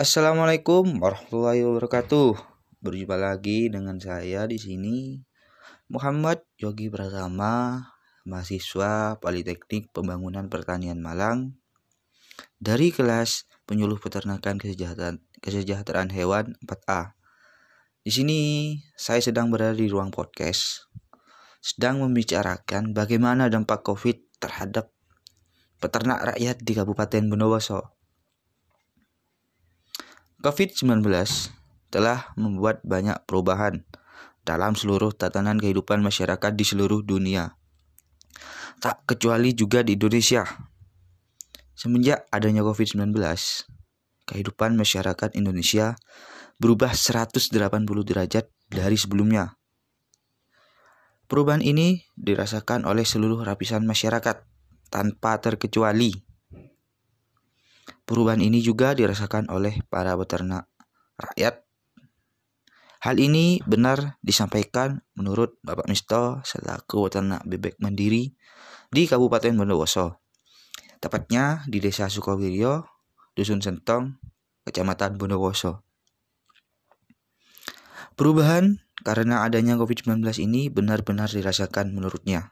Assalamualaikum warahmatullahi wabarakatuh. Berjumpa lagi dengan saya di sini Muhammad Yogi Pratama, mahasiswa Politeknik Pembangunan Pertanian Malang dari kelas Penyuluh Peternakan Kesejahteraan, Kesejahteraan Hewan 4A. Di sini saya sedang berada di ruang podcast, sedang membicarakan bagaimana dampak COVID terhadap peternak rakyat di Kabupaten Bondowoso. COVID-19 telah membuat banyak perubahan dalam seluruh tatanan kehidupan masyarakat di seluruh dunia. Tak kecuali juga di Indonesia. Semenjak adanya COVID-19, kehidupan masyarakat Indonesia berubah 180 derajat dari sebelumnya. Perubahan ini dirasakan oleh seluruh lapisan masyarakat tanpa terkecuali Perubahan ini juga dirasakan oleh para peternak rakyat. Hal ini benar disampaikan menurut Bapak Misto selaku peternak bebek mandiri di Kabupaten Bondowoso. Tepatnya di Desa Sukowiryo, Dusun Sentong, Kecamatan Bondowoso. Perubahan karena adanya COVID-19 ini benar-benar dirasakan menurutnya.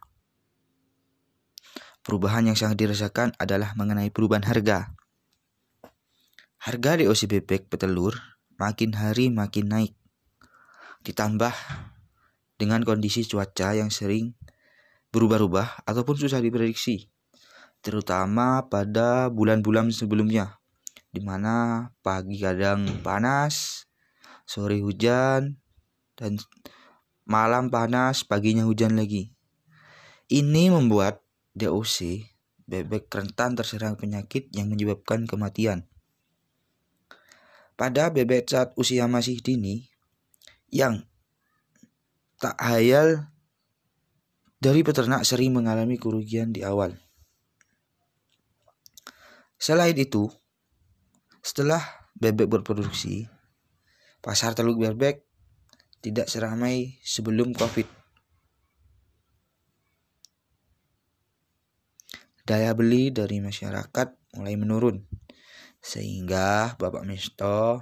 Perubahan yang sangat dirasakan adalah mengenai perubahan harga. Harga DOC bebek petelur makin hari makin naik. Ditambah dengan kondisi cuaca yang sering berubah-ubah ataupun susah diprediksi, terutama pada bulan-bulan sebelumnya, di mana pagi kadang panas, sore hujan, dan malam panas, paginya hujan lagi. Ini membuat DOC bebek rentan terserang penyakit yang menyebabkan kematian pada bebek saat usia masih dini yang tak hayal dari peternak sering mengalami kerugian di awal. Selain itu, setelah bebek berproduksi, pasar teluk bebek tidak seramai sebelum Covid. Daya beli dari masyarakat mulai menurun sehingga Bapak Misto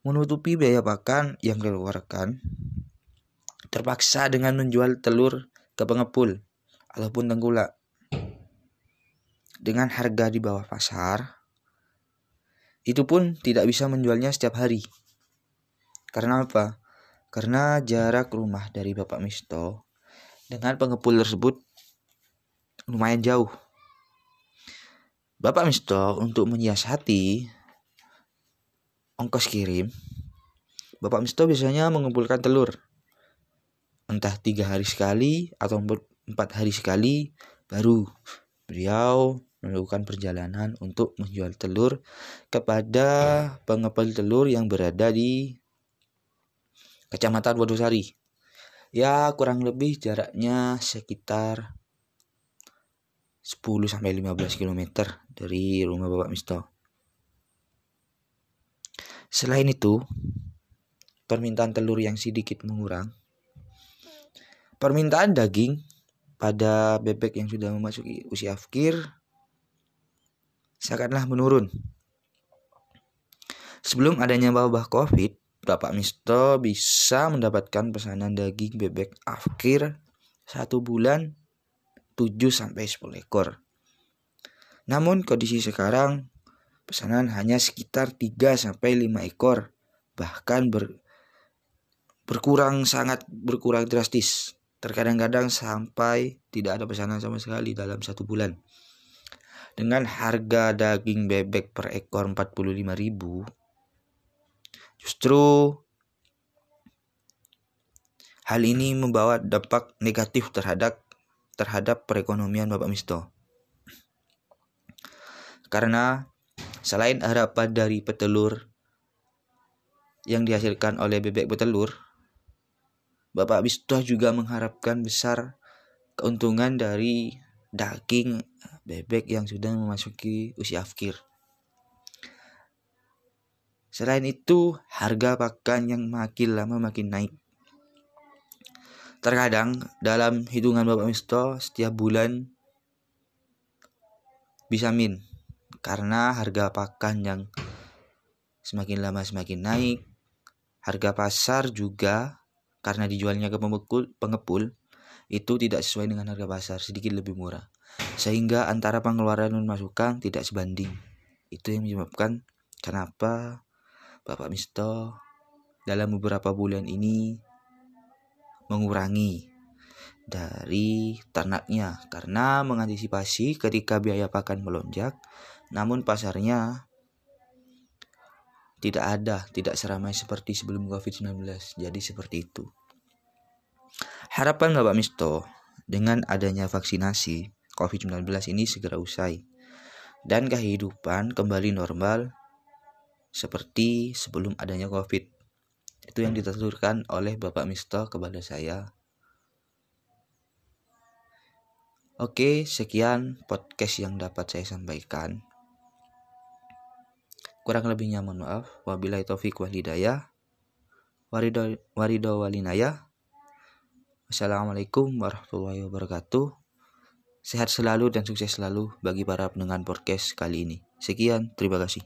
menutupi biaya pakan yang dikeluarkan terpaksa dengan menjual telur ke pengepul ataupun tengkulak. Dengan harga di bawah pasar itu pun tidak bisa menjualnya setiap hari. Karena apa? Karena jarak rumah dari Bapak Misto dengan pengepul tersebut lumayan jauh Bapak Misto untuk menyiasati ongkos kirim, Bapak Misto biasanya mengumpulkan telur. Entah tiga hari sekali atau empat hari sekali baru beliau melakukan perjalanan untuk menjual telur kepada pengepul telur yang berada di Kecamatan Wodosari. Ya kurang lebih jaraknya sekitar 10 sampai 15 km dari rumah Bapak Misto. Selain itu, permintaan telur yang sedikit mengurang. Permintaan daging pada bebek yang sudah memasuki usia fakir sangatlah menurun. Sebelum adanya wabah Covid, Bapak Misto bisa mendapatkan pesanan daging bebek afkir satu bulan 7 sampai 10 ekor. Namun kondisi sekarang pesanan hanya sekitar 3 sampai 5 ekor, bahkan ber, berkurang sangat berkurang drastis. Terkadang-kadang sampai tidak ada pesanan sama sekali dalam satu bulan. Dengan harga daging bebek per ekor 45.000 justru hal ini membawa dampak negatif terhadap terhadap perekonomian Bapak Misto. Karena selain harapan dari petelur yang dihasilkan oleh bebek petelur, Bapak Misto juga mengharapkan besar keuntungan dari daging bebek yang sudah memasuki usia akhir. Selain itu, harga pakan yang makin lama makin naik. Terkadang dalam hitungan Bapak Misto setiap bulan bisa min karena harga pakan yang semakin lama semakin naik. Harga pasar juga karena dijualnya ke pengepul, pengepul itu tidak sesuai dengan harga pasar, sedikit lebih murah. Sehingga antara pengeluaran dan masukan tidak sebanding. Itu yang menyebabkan kenapa Bapak Misto dalam beberapa bulan ini mengurangi dari ternaknya karena mengantisipasi ketika biaya pakan melonjak namun pasarnya tidak ada, tidak seramai seperti sebelum COVID-19. Jadi seperti itu. Harapan Bapak Misto dengan adanya vaksinasi COVID-19 ini segera usai dan kehidupan kembali normal seperti sebelum adanya COVID. Itu yang dituturkan oleh Bapak Misto kepada saya. Oke, sekian podcast yang dapat saya sampaikan. Kurang lebihnya mohon maaf. Wabillahi taufik wal hidayah. Warido, warido walinaya. Wassalamualaikum warahmatullahi wabarakatuh. Sehat selalu dan sukses selalu bagi para pendengar podcast kali ini. Sekian, terima kasih.